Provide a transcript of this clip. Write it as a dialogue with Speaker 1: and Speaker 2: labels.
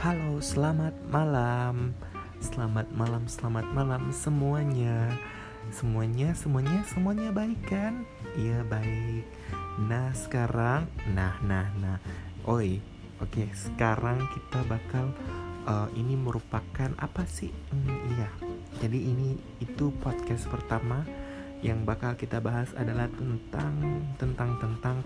Speaker 1: Halo, selamat malam. Selamat malam, selamat malam semuanya. Semuanya, semuanya, semuanya baik kan? Iya, baik. Nah, sekarang nah nah nah. Oi. Oke, sekarang kita bakal uh, ini merupakan apa sih? Hmm, iya. Jadi ini itu podcast pertama yang bakal kita bahas adalah tentang tentang tentang.